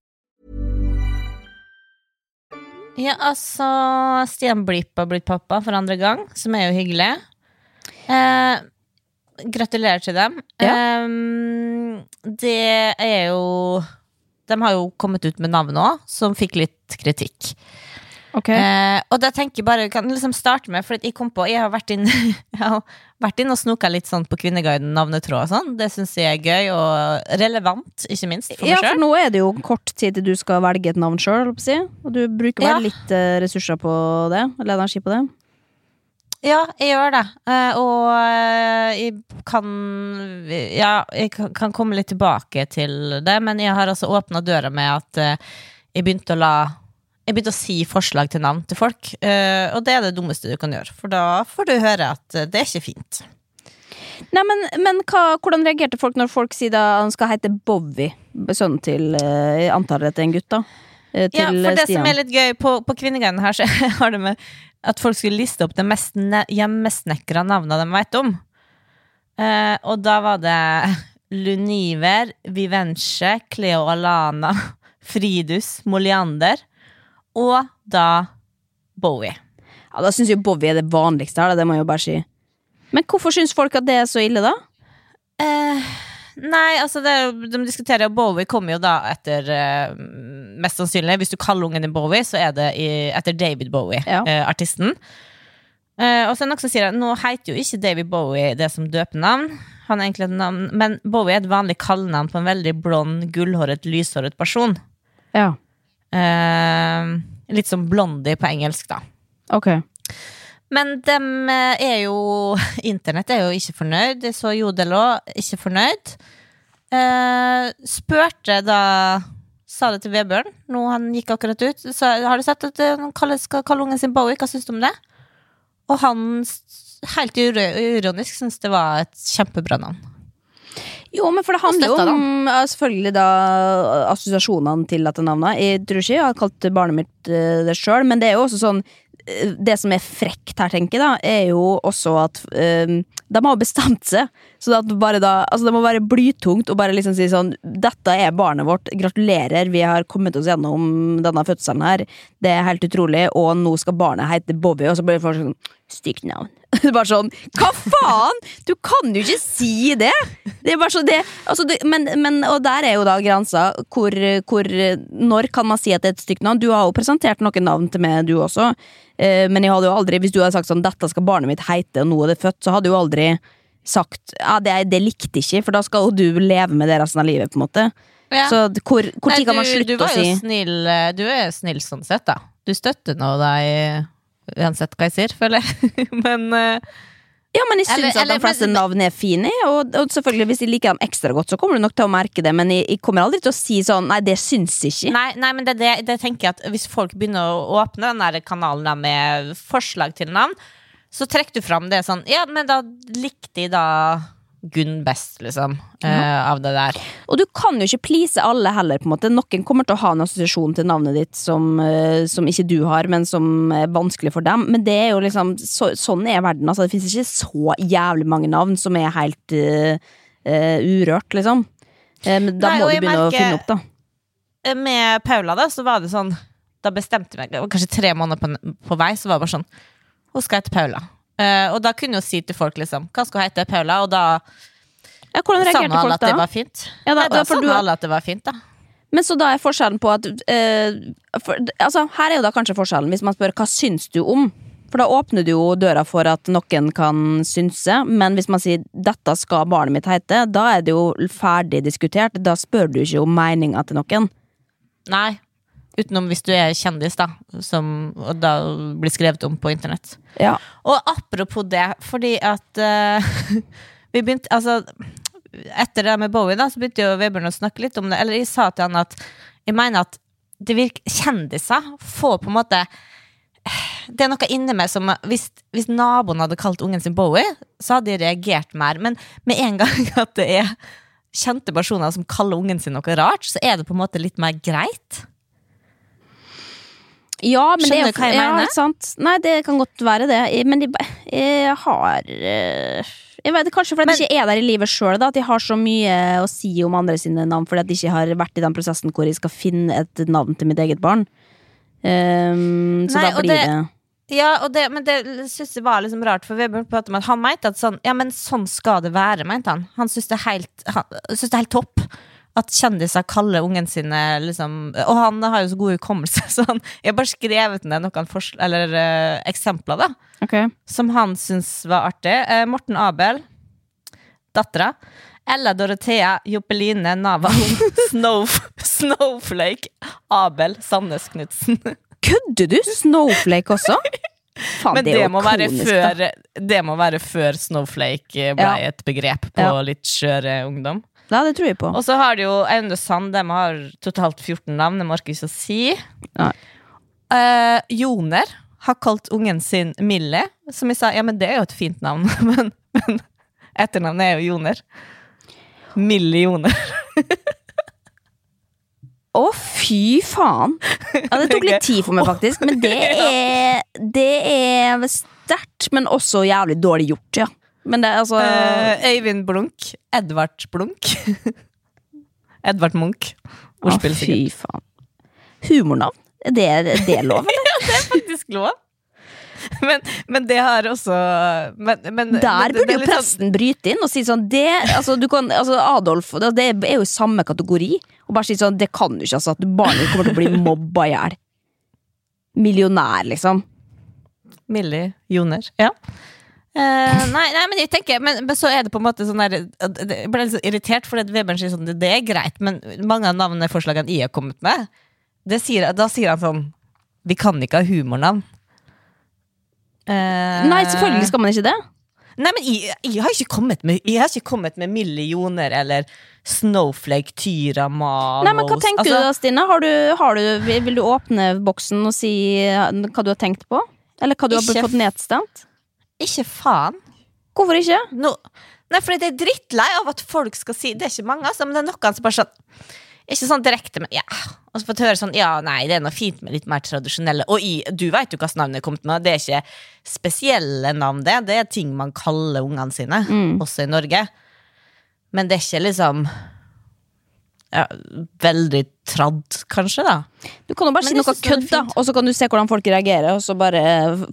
Ja, altså Stian Blipp har blitt pappa for andre gang, som er jo hyggelig. Eh, gratulerer til dem. Ja. Eh, det er jo De har jo kommet ut med navn òg, som fikk litt kritikk. Eh, og da tenker jeg bare kan liksom starte med For jeg kom på Jeg har vært inn Jeg har vært inn og snoka litt sånn på Kvinneguiden navnetråd og sånn. Det syns jeg er gøy, og relevant, ikke minst, for Ja, meg for nå er det jo kort tid til du skal velge et navn sjøl, og du bruker vel Ja. litt eh, ressurser på det? Eller energi på det? Ja, jeg gjør det. Eh, og eh, jeg kan Ja, jeg kan- komme litt tilbake til det, men jeg har altså åpna døra med at jeg begynte å la jeg begynte å si forslag til navn til folk, eh, og det er det dummeste du kan gjøre. For da får du høre at eh, det er ikke fint. Nei, men, men hva, hvordan reagerte folk når folk sier da han skal hete Bowie? Sønnen til eh, Jeg antar det er en gutt, da. Til Ja, for det Stian. som er litt gøy, på, på Kvinneguiden her så har det med at folk skulle liste opp de mest ne- hjemmesnekra navnene de vet om. Eh, og da var det Luniver, Vivenche, Cleo Alana, Fridus, Moliander og da Bowie. Ja, Da syns jo Bowie er det vanligste her, det må jeg jo bare si. Men hvorfor syns folk at det er så ille, da? Eh, nei, altså det, De diskuterer jo Bowie kommer jo da etter eh, Mest sannsynlig, hvis du kaller ungen din Bowie, så er det i, etter David Bowie, Ja. eh, artisten. Eh, og så er det noen som sier at nå heter jo ikke David Bowie det som døpenavn, han er egentlig et navn, men Bowie er et vanlig kallenavn på en veldig blond, gullhåret, lyshåret person. Ja, Eh, litt som Blondie på engelsk, da. ok. Men dem eh, er jo Internett er jo ikke fornøyd. Jeg så Jodel òg, ikke fornøyd. Eh, spurte da Sa det til Vebjørn nå han gikk akkurat ut. Så, har du sett at eh, han skal kalle ungen sin Bowie? Hva syns du om det? Og han, helt ironisk uironisk, syns det var et kjempebra navn. Jo, men for det handler jo om ja, selvfølgelig da assosiasjonene til dette navnet. Jeg tror ikke jeg har kalt barnet mitt eh, det sjøl, men det er jo også sånn eh, Det som er frekt her, tenker jeg, da, er jo også at eh, de har bestemt seg. Så da Altså, det må være blytungt å bare liksom si sånn Dette er barnet vårt. Gratulerer, vi har kommet oss gjennom denne fødselen her. Det er helt utrolig, og nå skal barnet hete Bobby, og så blir folk sånn Stygt navn. Bare sånn Hva faen?! Du kan jo ikke si det! Det er bare så det, altså det men, men, Og der er jo da grensa. Hvor, hvor Når kan man si at det er et stygt navn? Du har jo presentert noen navn til meg, du også. Eh, men jeg hadde jo aldri hvis du hadde sagt sånn 'dette skal barnet mitt heite', og nå er det født, så hadde jo aldri sagt ja, det, det likte ikke, for da skal jo du leve med det resten av livet. på en måte Ja. Så hvor, hvor Nei, tid kan man slutte å si snill, eh, du er jo snill sånn sett, da. Du støtter nå deg uansett hva jeg sier, føler jeg. men uh, Ja, men jeg syns at de fleste navn er fine, og, og selvfølgelig hvis de liker dem ekstra godt, så kommer du nok til å merke det, men jeg, jeg kommer aldri til å si sånn Nei, det syns jeg ikke. Nei, nei, men det, det, det tenker jeg at hvis folk begynner å åpne den der kanalen med forslag til navn, så trekker du fram det sånn Ja, men da likte de da Gunn best, liksom, eh, av det der. Og du kan jo ikke please alle heller, på en måte. Noen kommer til å ha en assosiasjon til navnet ditt som, uh, som ikke du har, men som er vanskelig for dem. Men det er jo liksom så, Sånn er verden. Altså, det finnes ikke så jævlig mange navn som er helt uh, urørt, liksom. Men da Nei, må du begynne begynne å finne opp, da. Med Paula, da, så var det sånn Da bestemte jeg meg, kanskje tre måneder på, på vei, så var det bare sånn Hun skal hete Paula. Uh, og da kunne hun si til folk, liksom, hva skal hun hete? Paula? Og da Ja, hvordan reagerte folk at det da? var fint. Ja, da- Nei, da du- alle at det var fint, da. Men så da er forskjellen på at uh, for, Altså, her er jo da kanskje forskjellen, hvis man spør hva syns du om? For da åpner du jo døra for at noen kan synse, men hvis man sier 'dette skal barnet mitt hete', da er det jo ferdig diskutert. Da spør du ikke om meninga til noen. Nei. Utenom hvis du er kjendis, da, som og da blir skrevet om på internett. Ja. Og apropos det, fordi at uh, vi begynte Altså, etter det med Bowie, da, så begynte jo Vebjørn å snakke litt om det. Eller jeg sa til han at jeg mener at det virker Kjendiser får på en måte Det er noe inni meg som Hvis, hvis naboen hadde kalt ungen sin Bowie, så hadde jeg reagert mer. Men med en gang at det er kjente personer som kaller ungen sin noe rart, så er det på en måte litt mer greit. Ja, men Skjønner det hva jeg ja, mener? Sant. Nei, det kan godt være det. Men jeg, jeg har eh, jeg vet, Kanskje fordi Men- jeg ikke er der i livet sjøl, at jeg har så mye å si om andre sine navn fordi at jeg ikke har vært i den prosessen hvor jeg skal finne et navn til mitt eget barn. Um, så Nei, da blir det- det, Ja, det, men det synes jeg var liksom rart, for Vebjørn pratet om at han mente at sånn, ja, men sånn skal det være, mente han. Han synes det er helt, han, synes det er helt topp at kjendiser kaller ungen sine liksom, Og han har jo så god hukommelse, så han jeg har bare skrevet ned noen fors- eller, uh, eksempler, da, okay. som han syntes var artig. Uh, Morten Abel, dattera. Ella Dorothea, Joppeline Navan, Snow, Snowflake, Abel, Sandnes Knutsen. Kødder du? Snowflake også? Faen, Men det, det, må være før, det må være før Snowflake ble Ja. et begrep på Ja. litt skjøre ungdom. Ja, det tror jeg på. Og så har de jo Aune de har totalt 14 navn, det må jeg ikke si. Eh, Joner har kalt ungen sin Millie, som jeg sa, ja, men det er jo et fint navn, men, men etternavnet er jo Joner. Millioner. Å, fy faen! Ja, det tok litt tid for meg, faktisk. Men det er Det er sterkt, men også jævlig dårlig gjort, ja. Men det er altså Eh, Øyvind Blunk. Edvard Blunk. Edvard Munch. Ordspill, Ordspill, fy faen. Humornavn? Er det, er det lov, eller? faktisk lov. Men, men det har også men, men, Der det- burde det er jo presten sånn- bryte inn og si sånn det, altså, du kan, altså Adolf det det er jo i samme kategori. Og bare si sånn Det kan du ikke, altså. At barnet kommer til å bli mobba i hjel. Millionær, liksom. Millie Joner. Ja. Eh, nei, nei, men jeg tenker men, men så er det på en måte sånn der Jeg ble litt irritert, for Vebjørn sier sånn det, er greit, men mange av navneforslagene jeg har kommet med, det sier, da sier han sånn Vi kan ikke ha humornavn. Uh, Nei, selvfølgelig skal man ikke det. Nei, men jeg, jeg har ikke kommet med Jeg har ikke kommet med millioner eller Snowflake, Tyra, Malos Nei, men Hva tenker altså, du da, Stine? Har du, har du, vil du åpne boksen og si hva du har tenkt på? Eller hva du har fått nedstemt? Ikke faen. Hvorfor ikke? No. Nei, fordi det er drittlei av at folk skal si Det er ikke mange, altså, men det er noen som bare sånn Ikke sånn direkte, men ja. Og så fått høre sånn Ja, nei, det er noe fint med litt mer tradisjonelle Og i, du vet jo hvilket navn det er kommet med. Det er ikke spesielle navn, det. Det er ting man kaller ungene sine, også i Norge. Men det er ikke liksom ja, Veldig tradd, kanskje, da. Du kan jo bare Men si noe kødd, da, og så kan du se hvordan folk reagerer. Og så bare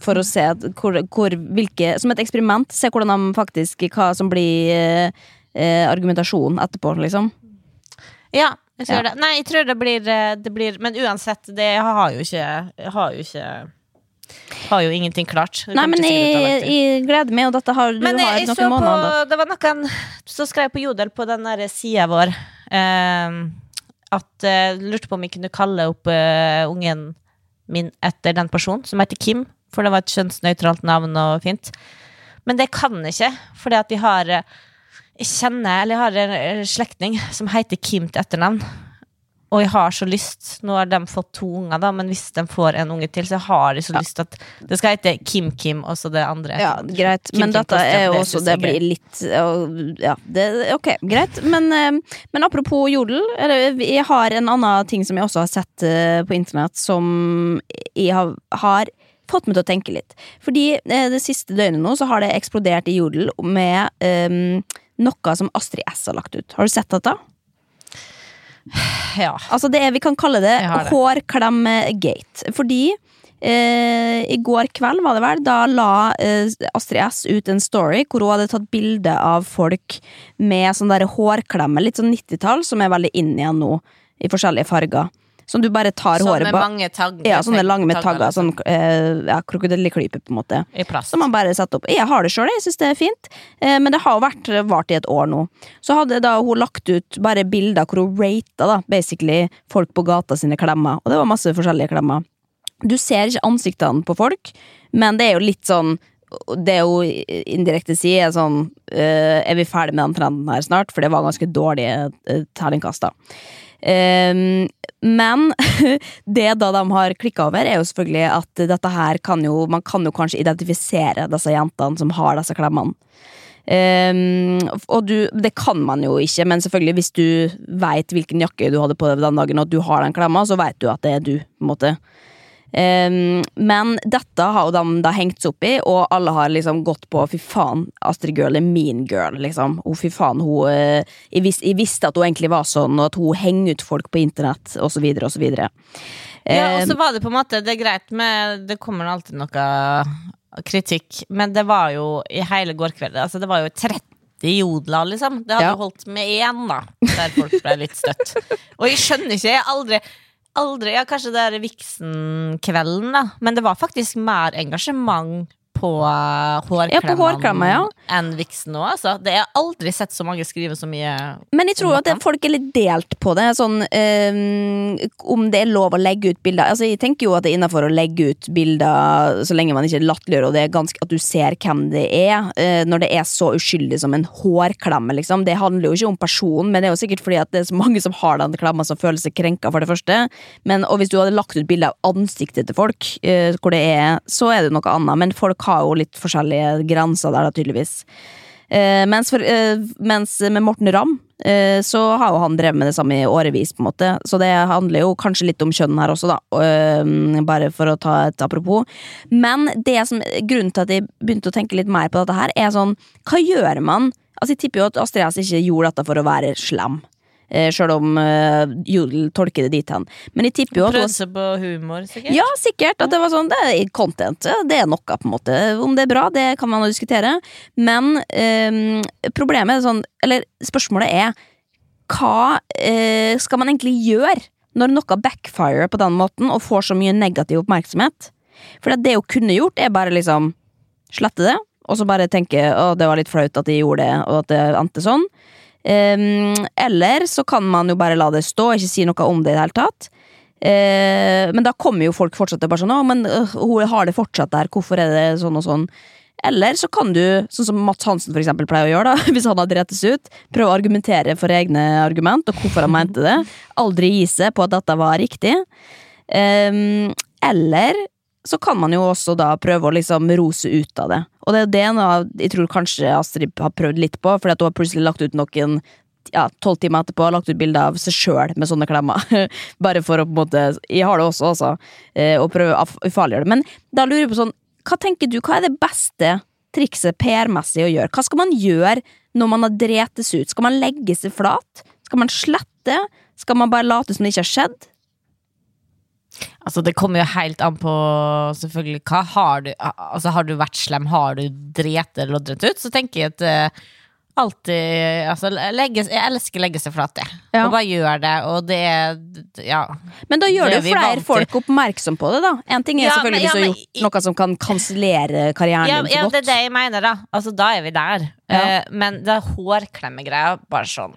For å se hvor, hvor, hvilke Som et eksperiment. Se hvordan de faktisk Hva som blir eh, eh, argumentasjonen etterpå, liksom. Ja, jeg ser Ja. det. Nei, jeg tror det blir, eh, det blir Men uansett, det har jo ikke har jo ikke Har jo ingenting klart. Nei, men jeg, jeg gleder meg, og dette har du Men har jeg noen så på måneder. Det var noen som skrev på Jodel på den der sida vår eh, at eh, lurte på om jeg kunne kalle opp eh, ungen min etter den personen, som heter Kim. for det var et kjønnsnøytralt navn og fint. Men det kan jeg ikke, fordi at de har eh, Jeg kjenner, eller jeg har en slektning som heter Kim til etternavn. Og jeg har så lyst Nå har de fått to unger, da, men hvis de får en unge til, så har jeg så lyst at det skal hete Kim Kim, og så det andre. Ja, greit. Kim Men Kim dette er jo også Det blir litt Ja, det, ok, greit. Men, øh, men apropos jodel. eller, Jeg har en annen ting som jeg også har sett øh, på internett, som jeg har, har fått meg til å tenke litt. Fordi øh, det siste døgnet nå så har det eksplodert i jodel med um, noe som Astrid S har lagt ut. Har du sett dette? Ja. Altså det er, Vi kan kalle det, det. hårklemmegate. Fordi eh, i går kveld, var det vel, da la eh, Astrid S ut en story hvor hun hadde tatt bilde av folk med sånn der hårklemme, litt sånn 90-tall, som er veldig inn igjen nå, i forskjellige farger. Som du bare tar Sånn håret med ba- mange tagger. Ja, sånne lange med tagger. Sånn eh, ja, krokodilleklype, på en måte. I plast. Som man bare setter opp. Jeg har det sjøl, jeg syns det er fint. Eh, men det har jo vært vart i et år nå. Så hadde da hun lagt ut bare bilder hvor hun rata da, basically folk på gata sine klemmer. Og det var masse forskjellige klemmer. Du ser ikke ansiktene på folk, men det er jo litt sånn det hun indirekte sier, er sånn eh, Er vi ferdig med den trenden her snart? For det var ganske dårlige uh, terningkast, da. Ehm, men det da de har klikka over, er jo selvfølgelig at dette her kan jo Man kan jo kanskje identifisere disse jentene som har disse klemmene. Um, og du, det kan man jo ikke, men selvfølgelig hvis du veit hvilken jakke du hadde på deg den dagen, og at du har den klemma, så veit du at det er du. på en måte Ehm, men dette har jo de da hengt seg opp i, og alle har liksom gått på fy faen, Astrid Girl er mean girl, liksom. Å, fy faen, hun eh, jeg, vis, jeg visste at hun egentlig var sånn, og at hun henger ut folk på internett, og så videre, og så. Ja, og Ehm, så var det på en måte Det er greit med Det kommer alltid noe kritikk, men det var jo i hele går kveld Altså, det var jo 30 jodler, liksom. Det hadde Ja. holdt med én, da, der folk ble litt støtt. Og jeg skjønner ikke, jeg har aldri Aldri, ja Kanskje det er Vixen-kvelden, da. Men det var faktisk mer engasjement på uh, Ja, på hårklemmene, ja. enn Vixen nå, altså. Det er aldri sett så mange skrive så mye Men jeg tror at det, folk er litt delt på det. Sånn, um, om det er lov å legge ut bilder. Altså, jeg tenker jo at det er innafor å legge ut bilder så lenge man ikke latterliggjør, og det er ganske, at du ser hvem det er. uh, når det er så uskyldig som en hårklemme, liksom. Det handler jo ikke om personen, men det er jo sikkert fordi at det er så mange som har den klemma som føler seg krenka, for det første. Men, og hvis du hadde lagt ut bilde av ansiktet til folk, uh, hvor det er, så er det noe annet. Men folk har jo litt forskjellige grenser der, da, tydeligvis. Eh, mens, for, eh, mens med Morten Ramm eh, så har jo han drevet med det samme i årevis, på en måte. Så det handler jo kanskje litt om kjønn her også, da. eh, bare for å ta et apropos. Men det som, grunnen til at jeg begynte å tenke litt mer på dette her, er sånn Hva gjør man? Altså Jeg tipper jo at Astrid S ikke gjorde dette for å være slem. Eh, Sjøl om eh, Jodel tolker det dit hen. Men jeg tipper jo at Prøvde seg på humor, sikkert. ja, sikkert. At det var sånn, det er content. Det er noe, på en måte. Om det er bra, det kan man diskutere. Men eh, problemet er sånn Eller spørsmålet er hva eh, skal man egentlig gjøre når noe backfirer på den måten og får så mye negativ oppmerksomhet? For det hun kunne gjort, er bare liksom slette det, og så bare tenke å, det var litt flaut at de gjorde det, og at det endte sånn. Ehm, eller så kan man jo bare la det stå, ikke si noe om det i det hele tatt. Uh, men da kommer jo folk fortsatt til bare sånn Å, men uh, hun har det fortsatt der, hvorfor er det sånn og sånn? Eller så kan du, sånn som Mats Hansen for eksempel pleier å gjøre, da hvis han har drettes ut, prøve å argumentere for egne argument, og hvorfor han mente det. Aldri gi seg på at dette var riktig. Um, eller så kan man jo også da prøve å liksom rose ut av det. Og det er det noe jeg tror kanskje Astrid har prøvd litt på, fordi at hun har plutselig lagt ut noen ja, tolv timer etterpå har lagt ut bilde av seg sjøl med sånne klemmer. Bare for å på en måte Jeg har det også, altså. eh, Og prøve å ufarliggjøre det. Men da lurer jeg på sånn Hva tenker du, hva er det beste trikset PR-messig å gjøre? Hva skal man gjøre når man har dretes ut? Skal man legge seg flat? Skal man slette? Skal man bare late som det ikke har skjedd? Altså, det kommer jo helt an på selvfølgelig hva har du Altså, har du vært slem, har du drept eller loddrett ut, så tenker jeg at uh, alltid Altså, legge, jeg elsker å legge seg flat, jeg. Ja. Og bare gjør det, og det er Ja. Men da gjør Det jo flere folk oppmerksom på det, da. En ting er Ja, selvfølgelig men- ja, hvis du har gjort noe som kan kansellere karrieren Ja, din ja, godt. det er det jeg mener, da. Altså, da er vi der. Ja. Eh, men det hårklemmegreia, bare sånn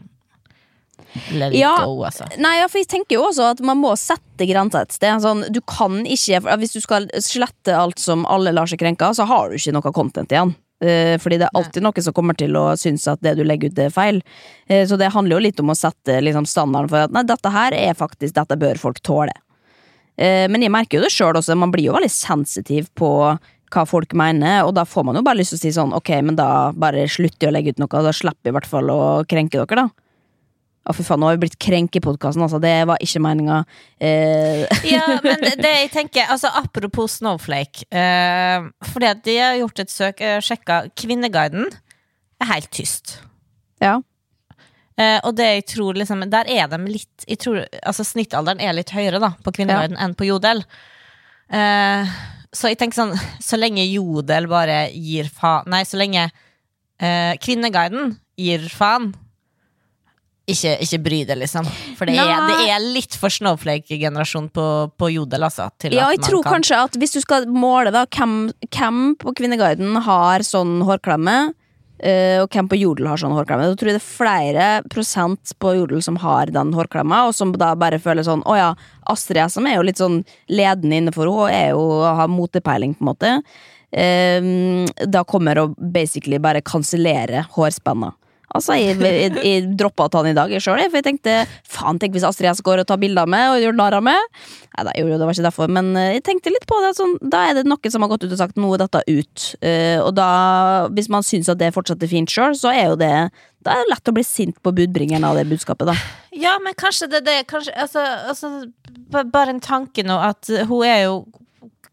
Let it Ja. go, altså. Nei, ja, for jeg tenker jo også at man må sette grenser et sted. Sånn, du kan ikke, Hvis du skal slette alt som alle lar seg krenke av, så har du ikke noe content igjen. Eh, fordi det er alltid noen som kommer til å synes at det du legger ut, er feil. Eh, så det handler jo litt om å sette liksom, standarden for at nei, dette her er faktisk Dette bør folk tåle. Eh, men jeg merker jo det sjøl også, man blir jo veldig sensitiv på hva folk mener, og da får man jo bare lyst til å si sånn ok, men da bare slutter jeg å legge ut noe, da slipper jeg i hvert fall å krenke dere, da. Å, fy faen, nå har vi blitt krenk i podkasten, altså. Det var ikke meninga. Eh, Ja, men det, det jeg tenker altså Apropos Snowflake. Eh, fordi at de har gjort et søk, jeg sjekka Kvinneguiden. Er helt tyst. ja. Eh, og det jeg tror liksom Der er de litt jeg tror, Altså Snittalderen er litt høyere da på Kvinneguiden enn på Jodel. Eh, så jeg tenker sånn Så lenge Jodel bare gir faen Nei, så lenge eh, Kvinneguiden gir faen ikke, ikke bry deg, liksom. For det er, det er litt for snowflake-generasjon på, på Jodel, altså. Til ja, at jeg tror kan. kanskje at hvis du skal måle da hvem, hvem på Kvinneguiden har sånn hårklemme, eh, og hvem på Jodel har sånn hårklemme, da tror jeg det er flere prosent på Jodel som har den hårklemma, og som da bare føler sånn Å ja, Astrid som er jo litt sånn ledende innenfor henne, er jo har motepeiling, på en måte. eh, da kommer å basically bare kansellere hårspenna. Altså, jeg, jeg, jeg droppa å ta den i dag sjøl, for jeg tenkte faen, tenk hvis Astrid S går og tar bilder meg og gjør narr av meg. Nei, da, jo, det var ikke derfor, men eh, jeg tenkte litt på det. Sånn, da er det noen som har gått ut og sagt noe er dette ut. Uh, og da, hvis man syns at det fortsatt er fint sjøl, så er jo det Da er det lett å bli sint på budbringeren av det budskapet, da. Ja, men kanskje det, er det kanskje, altså, altså, Bare en tanke nå at hun er jo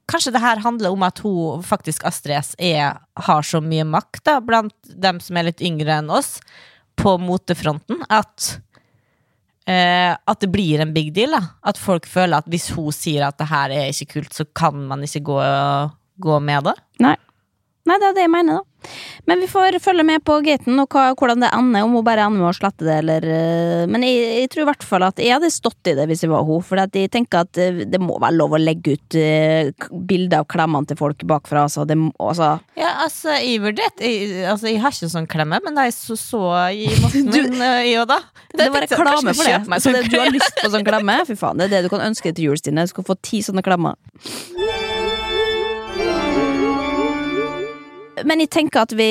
Kanskje det her handler om at hun faktisk Astrid S er, har så mye makt da, blant dem som er litt yngre enn oss, på motefronten, at eh, At det blir en big deal. da At folk føler at hvis hun sier at det her er ikke kult, så kan man ikke gå, gå med det. Nei. Nei, det er det jeg mener, da. Men vi får følge med på gaten og hva, hvordan det ender, om hun bare ender med å slette det, eller eh, Men jeg, jeg tror i hvert fall at jeg hadde stått i det hvis jeg var hun, for jeg tenker at eh, det må være lov å legge ut uh, bilder av klemmene til folk bakfra, altså. Det, altså Ja, altså, jeg vurderte jeg, altså, jeg har ikke sånn klemme, men da jeg så, så i måten min, eh, jeg òg, da det var reklame for det. Så det, du har lyst på sånn klemme? Fy faen, det er det du kan ønske til jul, Stine. Du skal få ti sånne klemmer. Men jeg tenker at vi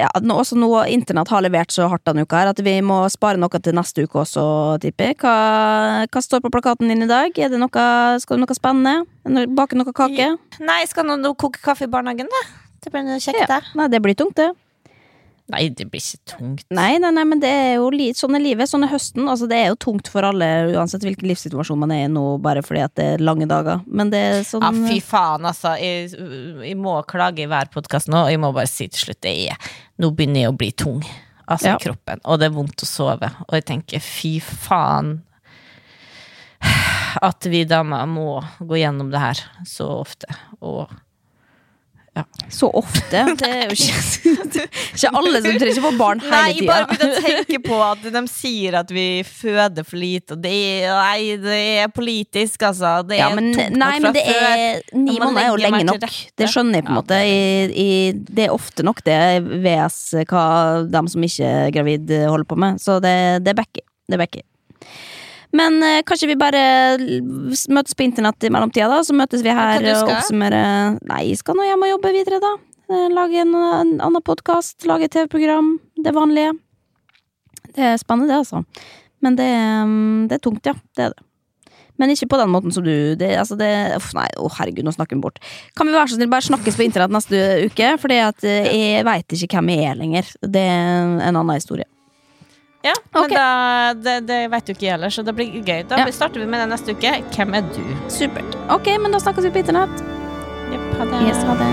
ja, nå, også nå Internett har levert så hardt denne uka her at vi må spare noe til neste uke også, tipper. Hva, hva står på plakaten din i dag? Er det noe, skal du noe spennende? Bake noe kake? Nei, skal nå nå koke kaffe i barnehagen, da? Det blir noe kjekt, Ja. det. Nei, det blir tungt, det. Nei, det blir ikke tungt. Nei, nei, nei, men det er jo li sånn er livet. Sånn er høsten. Altså, det er jo tungt for alle, uansett hvilken livssituasjon man er i nå, bare fordi at det er lange dager. Men det er sånn Ja, fy faen, altså. Jeg, jeg må klage i hver podkast nå, og jeg må bare si til slutt det er Nå begynner jeg å bli tung, altså Ja. kroppen, og det er vondt å sove. Og jeg tenker fy faen at vi damer må gå gjennom det her så ofte. Og Så ofte. Det er jo ikke, ikke alle som trenger få barn hele Nei, bare tida. å tenke på at de sier at vi føder for lite, og det er, nei, det er politisk, altså. Det er Ja, men, nei, men det før. er Ni måneder er jo lenge nok. Det skjønner jeg på en Ja, måte. I, i, det er ofte nok det VS hva de som ikke er gravid, holder på med. Så det, det backer. Det backer. Men eh, kanskje vi bare møtes på internett i mellomtida, da? Så møtes vi her Hva du og skal? oppsummerer Nei, jeg skal nå hjem og jobbe videre, da. Eh, Lage en, en annen podkast, lage et TV-program. Det vanlige. Det er spennende, det, altså. Men det, mm, det er tungt, ja. Det er det. Men ikke på den måten som du det, altså det, uff, Nei, å herregud, nå snakker vi bort. Kan vi være så snill bare snakkes på internett neste uke? Fordi at eh, jeg veit ikke hvem jeg er lenger. Det er en annen historie. Ja, men da, det, det vet du ikke heller, så det blir gøy. Da Ja. starter vi med det neste uke. Hvem er du? Supert. Ok, men da snakkes vi på internett. Yep, ha det. Yes, ha det.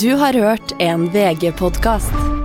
Du har hørt en VG-podkast.